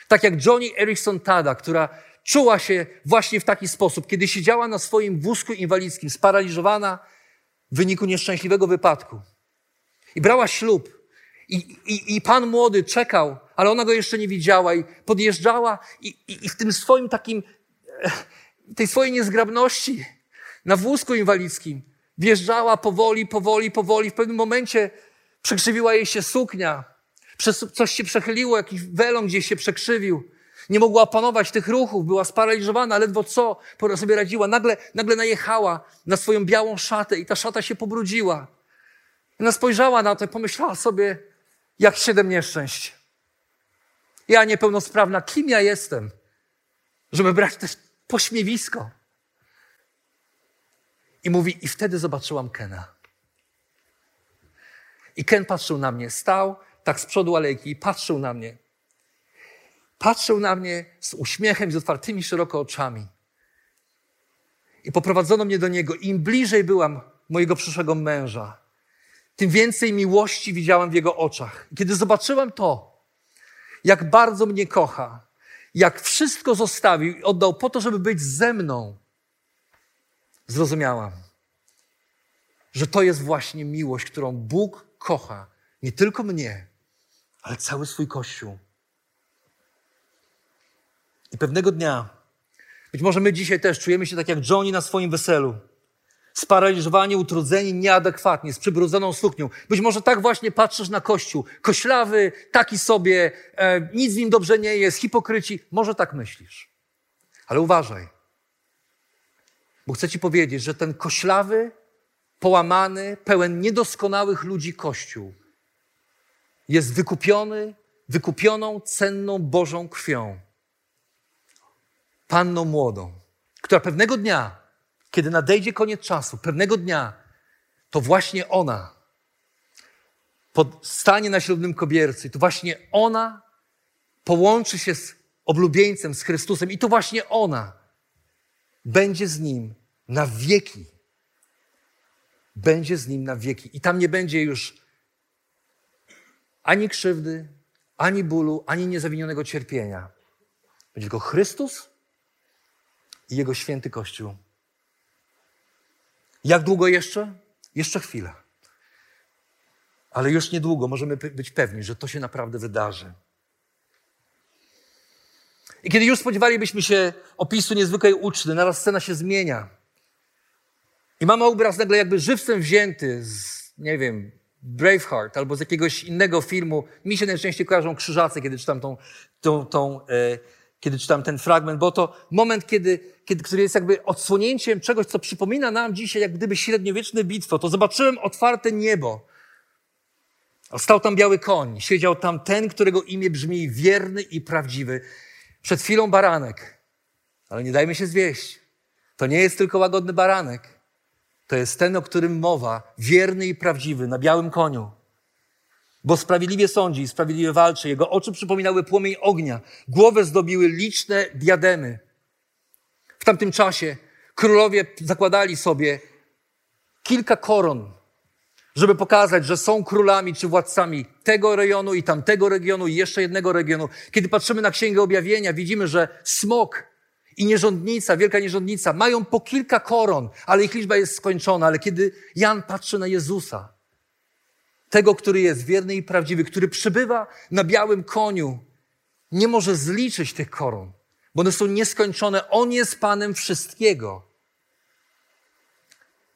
tak jak Johnny Erickson Tada, która czuła się właśnie w taki sposób, kiedy siedziała na swoim wózku inwalidzkim, sparaliżowana w wyniku nieszczęśliwego wypadku. I brała ślub. I, i, I pan młody czekał, ale ona go jeszcze nie widziała i podjeżdżała i, i, i w tym swoim takim tej swojej niezgrabności na wózku inwalidzkim. Wjeżdżała powoli, powoli, powoli. W pewnym momencie przekrzywiła jej się suknia. Coś się przechyliło, jakiś welon gdzieś się przekrzywił. Nie mogła opanować tych ruchów, była sparaliżowana, ledwo co sobie radziła. Nagle, nagle najechała na swoją białą szatę i ta szata się pobrudziła. Ona spojrzała na to i pomyślała sobie, jak siedem nieszczęść. Ja niepełnosprawna, kim ja jestem, żeby brać też pośmiewisko. I mówi, i wtedy zobaczyłam Kena. I Ken patrzył na mnie, stał tak z przodu alejki i patrzył na mnie. Patrzył na mnie z uśmiechem, z otwartymi szeroko oczami. I poprowadzono mnie do niego. Im bliżej byłam mojego przyszłego męża, tym więcej miłości widziałam w jego oczach. Kiedy zobaczyłam to, jak bardzo mnie kocha, jak wszystko zostawił i oddał po to, żeby być ze mną, zrozumiałam, że to jest właśnie miłość, którą Bóg kocha. Nie tylko mnie, ale cały swój Kościół. I pewnego dnia, być może my dzisiaj też czujemy się tak jak Johnny na swoim weselu sparaliżowani, utrudzeni, nieadekwatnie, z przybrudzoną suknią. Być może tak właśnie patrzysz na Kościół. Koślawy, taki sobie, e, nic w nim dobrze nie jest, hipokryci. Może tak myślisz. Ale uważaj. Bo chcę ci powiedzieć, że ten koślawy, połamany, pełen niedoskonałych ludzi Kościół jest wykupiony, wykupioną, cenną Bożą krwią. Panną młodą, która pewnego dnia kiedy nadejdzie koniec czasu, pewnego dnia, to właśnie ona stanie na ślubnym kobiercy, to właśnie ona połączy się z oblubieńcem, z Chrystusem i to właśnie ona będzie z nim na wieki. Będzie z nim na wieki. I tam nie będzie już ani krzywdy, ani bólu, ani niezawinionego cierpienia. Będzie tylko Chrystus i Jego święty Kościół. Jak długo jeszcze? Jeszcze chwilę. Ale już niedługo możemy być pewni, że to się naprawdę wydarzy. I kiedy już spodziewalibyśmy się opisu niezwykłej uczty, naraz scena się zmienia. I mamy obraz nagle jakby żywcem wzięty z, nie wiem, Braveheart albo z jakiegoś innego filmu. Mi się najczęściej kojarzą krzyżacy, kiedy czytam tą, tą, tą e, kiedy czytam ten fragment, bo to moment, kiedy, kiedy, który jest jakby odsłonięciem czegoś, co przypomina nam dzisiaj jak gdyby średniowieczne bitwo. To zobaczyłem otwarte niebo. Stał tam biały koń. Siedział tam ten, którego imię brzmi wierny i prawdziwy. Przed chwilą baranek. Ale nie dajmy się zwieść. To nie jest tylko łagodny baranek. To jest ten, o którym mowa, wierny i prawdziwy, na białym koniu. Bo sprawiedliwie sądzi i sprawiedliwie walczy. Jego oczy przypominały płomień ognia. Głowę zdobiły liczne diademy. W tamtym czasie królowie zakładali sobie kilka koron, żeby pokazać, że są królami czy władcami tego rejonu i tamtego regionu i jeszcze jednego regionu. Kiedy patrzymy na Księgę Objawienia, widzimy, że smok i nierządnica, wielka nierządnica mają po kilka koron, ale ich liczba jest skończona. Ale kiedy Jan patrzy na Jezusa, tego, który jest wierny i prawdziwy, który przybywa na białym koniu, nie może zliczyć tych koron, bo one są nieskończone. On jest Panem wszystkiego.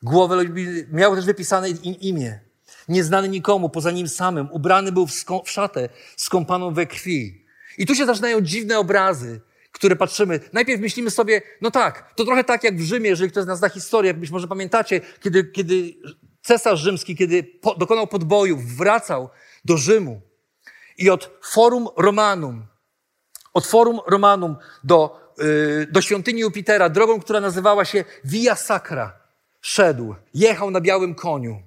Głowę miał też wypisane imię. Nieznany nikomu, poza nim samym. Ubrany był w, w szatę skąpaną we krwi. I tu się zaczynają dziwne obrazy, które patrzymy. Najpierw myślimy sobie, no tak, to trochę tak jak w Rzymie, jeżeli ktoś z nas zna historię, być może pamiętacie, kiedy, kiedy cesarz rzymski, kiedy po, dokonał podboju, wracał do Rzymu i od Forum Romanum, od Forum Romanum do, yy, do świątyni Jupitera, drogą, która nazywała się Via Sacra, szedł, jechał na białym koniu.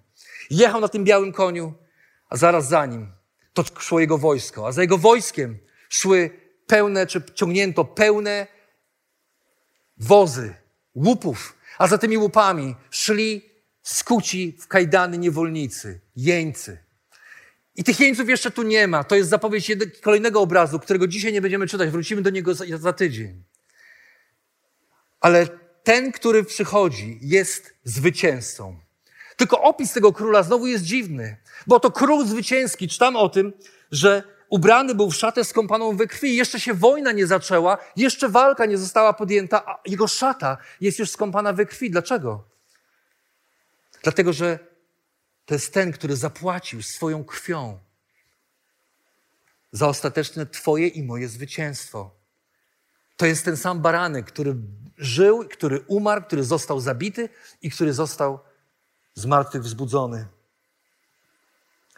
Jechał na tym białym koniu, a zaraz za nim to szło jego wojsko, a za jego wojskiem szły pełne, czy ciągnięto pełne wozy, łupów, a za tymi łupami szli skuci w kajdany niewolnicy, jeńcy. I tych jeńców jeszcze tu nie ma. To jest zapowiedź kolejnego obrazu, którego dzisiaj nie będziemy czytać. Wrócimy do niego za, za tydzień. Ale ten, który przychodzi, jest zwycięzcą. Tylko opis tego króla znowu jest dziwny, bo to król zwycięski. Czytam o tym, że ubrany był w szatę skąpaną we krwi. Jeszcze się wojna nie zaczęła, jeszcze walka nie została podjęta, a jego szata jest już skąpana we krwi. Dlaczego? Dlatego, że to jest ten, który zapłacił swoją krwią za ostateczne Twoje i moje zwycięstwo. To jest ten sam baranek, który żył, który umarł, który został zabity i który został z martwych wzbudzony.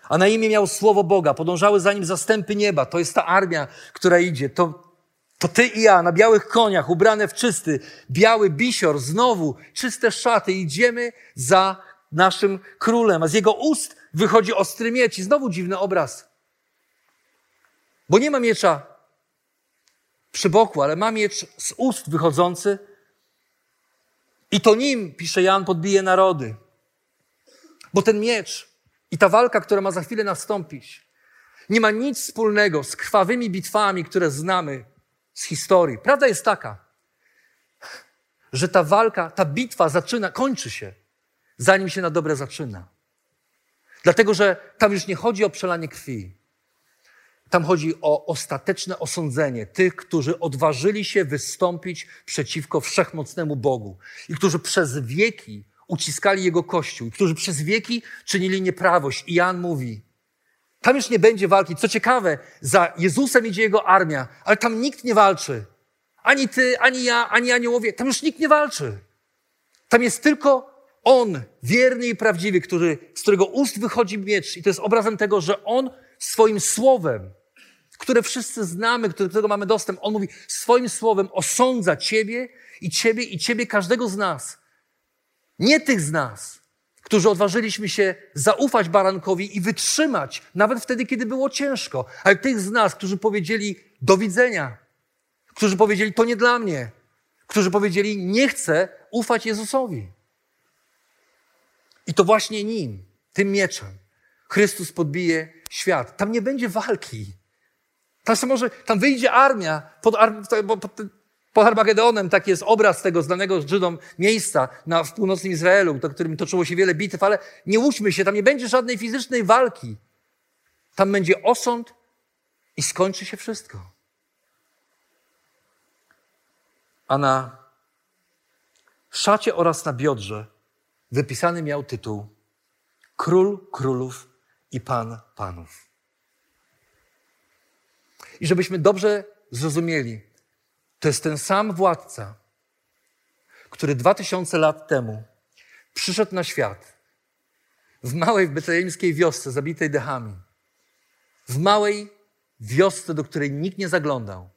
A na imię miał słowo Boga, podążały za nim zastępy nieba. To jest ta armia, która idzie. To, to ty i ja na białych koniach, ubrane w czysty, biały bisior, znowu czyste szaty. Idziemy za naszym królem, a z jego ust wychodzi ostry miecz. I znowu dziwny obraz. Bo nie ma miecza przy boku, ale ma miecz z ust wychodzący. I to nim, pisze Jan, podbije narody. Bo ten miecz i ta walka, która ma za chwilę nastąpić, nie ma nic wspólnego z krwawymi bitwami, które znamy z historii. Prawda jest taka, że ta walka, ta bitwa zaczyna, kończy się, zanim się na dobre zaczyna. Dlatego, że tam już nie chodzi o przelanie krwi. Tam chodzi o ostateczne osądzenie tych, którzy odważyli się wystąpić przeciwko wszechmocnemu Bogu i którzy przez wieki uciskali Jego Kościół, którzy przez wieki czynili nieprawość. I Jan mówi, tam już nie będzie walki. Co ciekawe, za Jezusem idzie Jego armia, ale tam nikt nie walczy. Ani ty, ani ja, ani aniołowie. Tam już nikt nie walczy. Tam jest tylko On, wierny i prawdziwy, który, z którego ust wychodzi miecz. I to jest obrazem tego, że On swoim słowem, które wszyscy znamy, do którego mamy dostęp, On mówi, swoim słowem osądza Ciebie i Ciebie i Ciebie, każdego z nas. Nie tych z nas, którzy odważyliśmy się zaufać barankowi i wytrzymać, nawet wtedy, kiedy było ciężko, ale tych z nas, którzy powiedzieli do widzenia, którzy powiedzieli to nie dla mnie, którzy powiedzieli nie chcę ufać Jezusowi. I to właśnie nim, tym mieczem, Chrystus podbije świat. Tam nie będzie walki. Tam, może, tam wyjdzie armia, pod, pod, pod Armagedonem taki jest obraz tego znanego Żydom miejsca na, w północnym Izraelu, do którym toczyło się wiele bitew, ale nie łudźmy się, tam nie będzie żadnej fizycznej walki. Tam będzie osąd i skończy się wszystko. A na szacie oraz na biodrze wypisany miał tytuł Król Królów i Pan Panów. I żebyśmy dobrze zrozumieli, to jest ten sam władca, który dwa tysiące lat temu przyszedł na świat w małej betlejemskiej wiosce zabitej dechami, w małej wiosce, do której nikt nie zaglądał.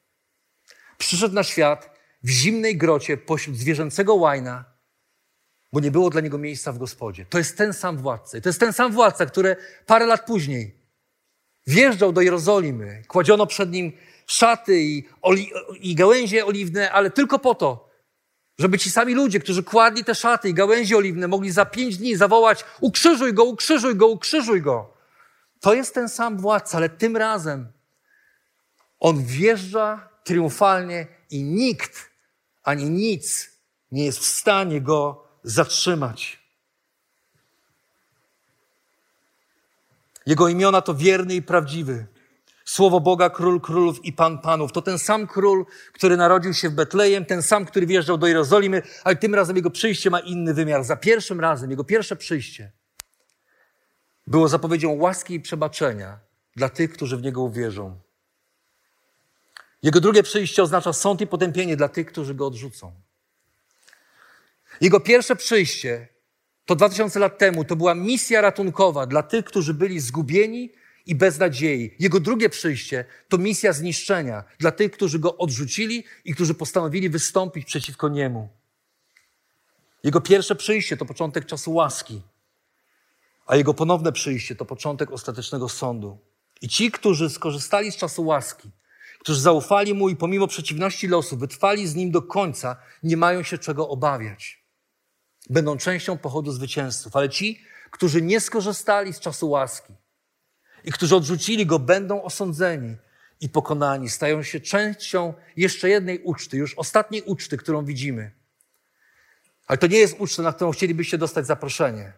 Przyszedł na świat w zimnej grocie pośród zwierzęcego łajna, bo nie było dla niego miejsca w gospodzie. To jest ten sam władca. to jest ten sam władca, który parę lat później wjeżdżał do Jerozolimy, kładziono przed nim szaty i, oli, i gałęzie oliwne, ale tylko po to, Żeby ci sami ludzie, którzy kładli te szaty i gałęzie oliwne, mogli za pięć dni zawołać: Ukrzyżuj go, ukrzyżuj go, ukrzyżuj go. To jest ten sam władca, ale tym razem on wjeżdża triumfalnie i nikt ani nic nie jest w stanie go zatrzymać. Jego imiona to wierny i prawdziwy. Słowo Boga, król królów i pan panów. To ten sam król, który narodził się w Betlejem, ten sam, który wjeżdżał do Jerozolimy, ale tym razem jego przyjście ma inny wymiar. Za pierwszym razem, jego pierwsze przyjście było zapowiedzią łaski i przebaczenia dla tych, którzy w niego uwierzą. Jego drugie przyjście oznacza sąd i potępienie dla tych, którzy go odrzucą. Jego pierwsze przyjście to 2000 lat temu to była misja ratunkowa dla tych, którzy byli zgubieni i bez nadziei. Jego drugie przyjście to misja zniszczenia dla tych, którzy go odrzucili i którzy postanowili wystąpić przeciwko niemu. Jego pierwsze przyjście to początek czasu łaski, a jego ponowne przyjście to początek ostatecznego sądu. I ci, którzy skorzystali z czasu łaski, którzy zaufali mu i pomimo przeciwności losu wytrwali z nim do końca, nie mają się czego obawiać. Będą częścią pochodu zwycięzców, ale ci, którzy nie skorzystali z czasu łaski, i którzy odrzucili go, będą osądzeni i pokonani. Stają się częścią jeszcze jednej uczty, już ostatniej uczty, którą widzimy. Ale to nie jest uczta, na którą chcielibyście dostać zaproszenie.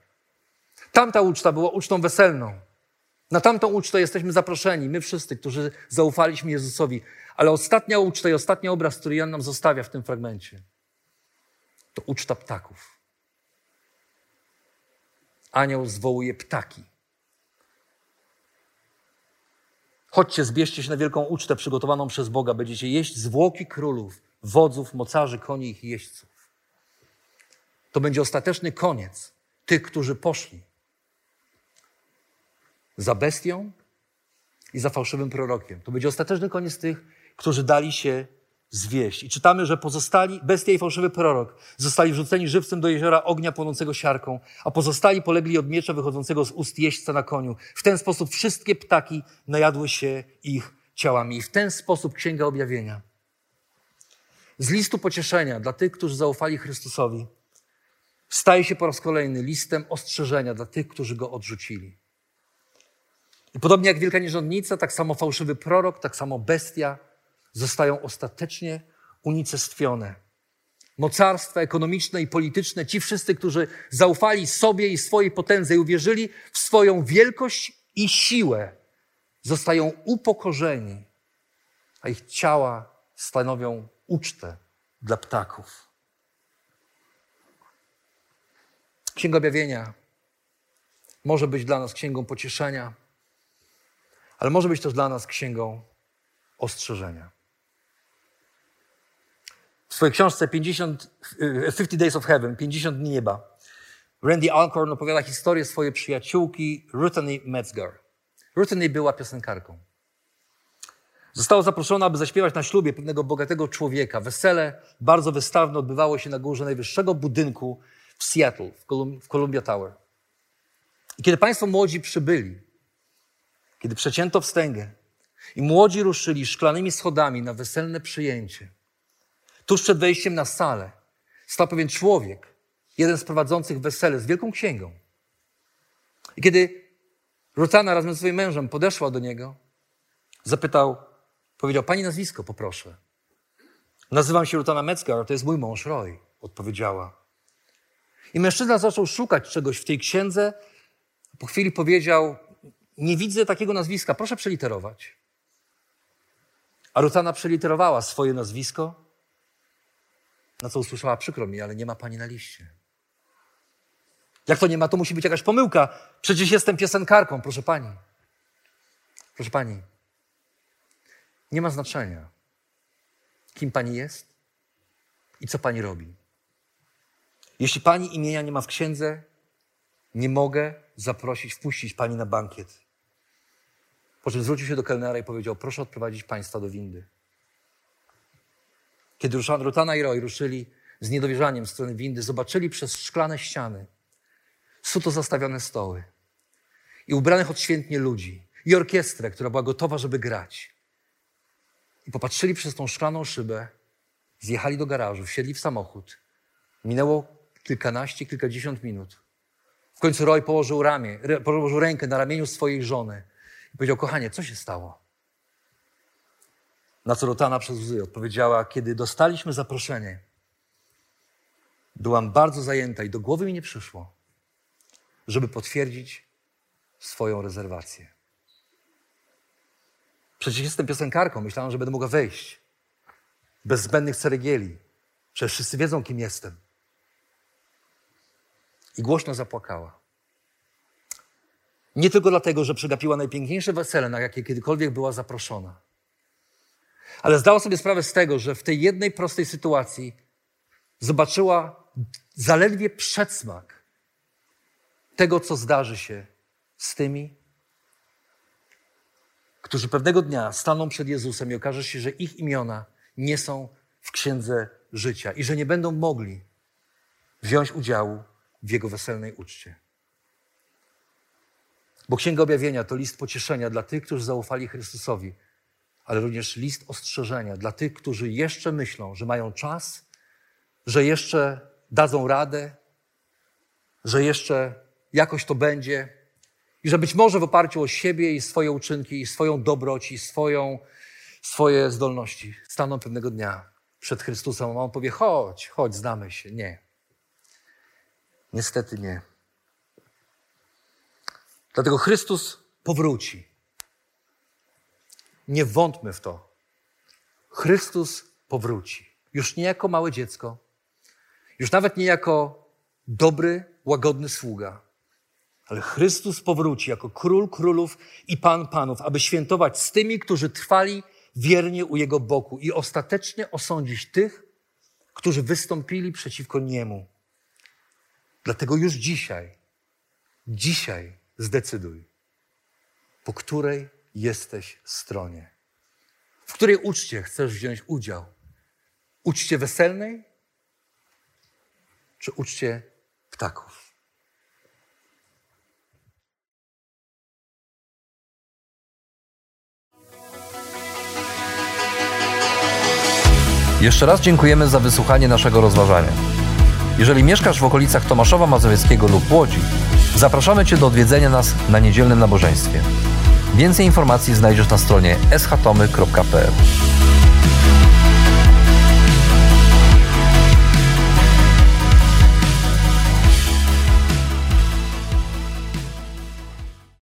Tamta uczta była ucztą weselną. Na tamtą ucztę jesteśmy zaproszeni, my wszyscy, którzy zaufaliśmy Jezusowi. Ale ostatnia uczta i ostatni obraz, który Jan nam zostawia w tym fragmencie, to uczta ptaków. Anioł zwołuje ptaki. Chodźcie, zbierzcie się na wielką ucztę przygotowaną przez Boga. Będziecie jeść zwłoki królów, wodzów, mocarzy, koni i jeźdźców. To będzie ostateczny koniec tych, którzy poszli za bestią i za fałszywym prorokiem. To będzie ostateczny koniec tych, którzy dali się zwieść. I czytamy, że pozostali, bestia i fałszywy prorok, zostali wrzuceni żywcem do jeziora ognia płonącego siarką, a pozostali polegli od miecza wychodzącego z ust jeźdźca na koniu. W ten sposób wszystkie ptaki najadły się ich ciałami. I w ten sposób Księga Objawienia z listu pocieszenia dla tych, którzy zaufali Chrystusowi, staje się po raz kolejny listem ostrzeżenia dla tych, którzy go odrzucili. I podobnie jak wielka nierządnica, tak samo fałszywy prorok, tak samo bestia, zostają ostatecznie unicestwione. Mocarstwa ekonomiczne i polityczne, ci wszyscy, którzy zaufali sobie i swojej potędze i uwierzyli w swoją wielkość i siłę, zostają upokorzeni, a ich ciała stanowią ucztę dla ptaków. Księga Objawienia może być dla nas księgą pocieszenia, ale może być też dla nas księgą ostrzeżenia. W swojej książce 50, 50 y, Days of Heaven, 50 dni nieba, Randy Alcorn opowiada historię swojej przyjaciółki Rutheny Metzger. Rutheny była piosenkarką. Została zaproszona, aby zaśpiewać na ślubie pewnego bogatego człowieka. Wesele bardzo wystawne odbywało się na górze najwyższego budynku w Seattle, w Columbia Tower. I kiedy Państwo młodzi przybyli, kiedy przecięto wstęgę i młodzi ruszyli szklanymi schodami na weselne przyjęcie, Tuż przed wejściem na salę stał pewien człowiek, jeden z prowadzących wesele z wielką księgą. I kiedy Rutana razem ze swoim mężem podeszła do niego, zapytał, powiedział, pani nazwisko poproszę. Nazywam się Rutana Metzger, to jest mój mąż Roy, odpowiedziała. I mężczyzna zaczął szukać czegoś w tej księdze. Po chwili powiedział, nie widzę takiego nazwiska, proszę przeliterować. A Rutana przeliterowała swoje nazwisko na co usłyszała, przykro mi, ale nie ma pani na liście. Jak to nie ma, to musi być jakaś pomyłka. Przecież jestem piosenkarką, proszę pani. Proszę pani, nie ma znaczenia, kim pani jest i co pani robi. Jeśli pani imienia nie ma w księdze, nie mogę zaprosić, wpuścić pani na bankiet. Po czym zwrócił się do kelnera i powiedział: Proszę odprowadzić państwa do windy. Kiedy Rutana i Roy ruszyli z niedowierzaniem w stronę windy, zobaczyli przez szklane ściany suto zastawione stoły i ubranych odświętnie ludzi i orkiestrę, która była gotowa, żeby grać. I popatrzyli przez tą szklaną szybę, zjechali do garażu, wsiedli w samochód Minęło kilkanaście, kilkadziesiąt minut. W końcu Roy położył, ramię, położył rękę na ramieniu swojej żony i powiedział: Kochanie, co się stało? Na co Rotana przez łzy odpowiedziała: Kiedy dostaliśmy zaproszenie, byłam bardzo zajęta i do głowy mi nie przyszło, żeby potwierdzić swoją rezerwację. Przecież jestem piosenkarką, myślałam, że będę mogła wejść. Bez zbędnych ceregieli. Przecież wszyscy wiedzą, kim jestem. I głośno zapłakała. Nie tylko dlatego, że przegapiła najpiękniejsze wesele, na jakie kiedykolwiek była zaproszona, ale zdała sobie sprawę z tego, że w tej jednej prostej sytuacji zobaczyła zaledwie przedsmak tego, co zdarzy się z tymi, którzy pewnego dnia staną przed Jezusem i okaże się, że ich imiona nie są w księdze życia i że nie będą mogli wziąć udziału w jego weselnej uczcie. Bo Księga Objawienia to list pocieszenia dla tych, którzy zaufali Chrystusowi, ale również list ostrzeżenia dla tych, którzy jeszcze myślą, że mają czas, że jeszcze dadzą radę, że jeszcze jakoś to będzie i że być może w oparciu o siebie i swoje uczynki, i swoją dobroć, i swoją, swoje zdolności staną pewnego dnia przed Chrystusem, a On powie: chodź, chodź, znamy się. Nie. Niestety nie. Dlatego Chrystus powróci. Nie wątmy w to. Chrystus powróci. Już nie jako małe dziecko, już nawet nie jako dobry, łagodny sługa, ale Chrystus powróci jako król królów i pan panów, aby świętować z tymi, którzy trwali wiernie u Jego boku i ostatecznie osądzić tych, którzy wystąpili przeciwko Niemu. Dlatego już dzisiaj, dzisiaj zdecyduj, po której jesteś stronie. W której uczcie chcesz wziąć udział? Uczcie weselnej czy uczcie ptaków? Jeszcze raz dziękujemy za wysłuchanie naszego rozważania. Jeżeli mieszkasz w okolicach Tomaszowa Mazowieckiego lub Łodzi, zapraszamy Cię do odwiedzenia nas na niedzielnym nabożeństwie. Więcej informacji znajdziesz na stronie schatomy.pl.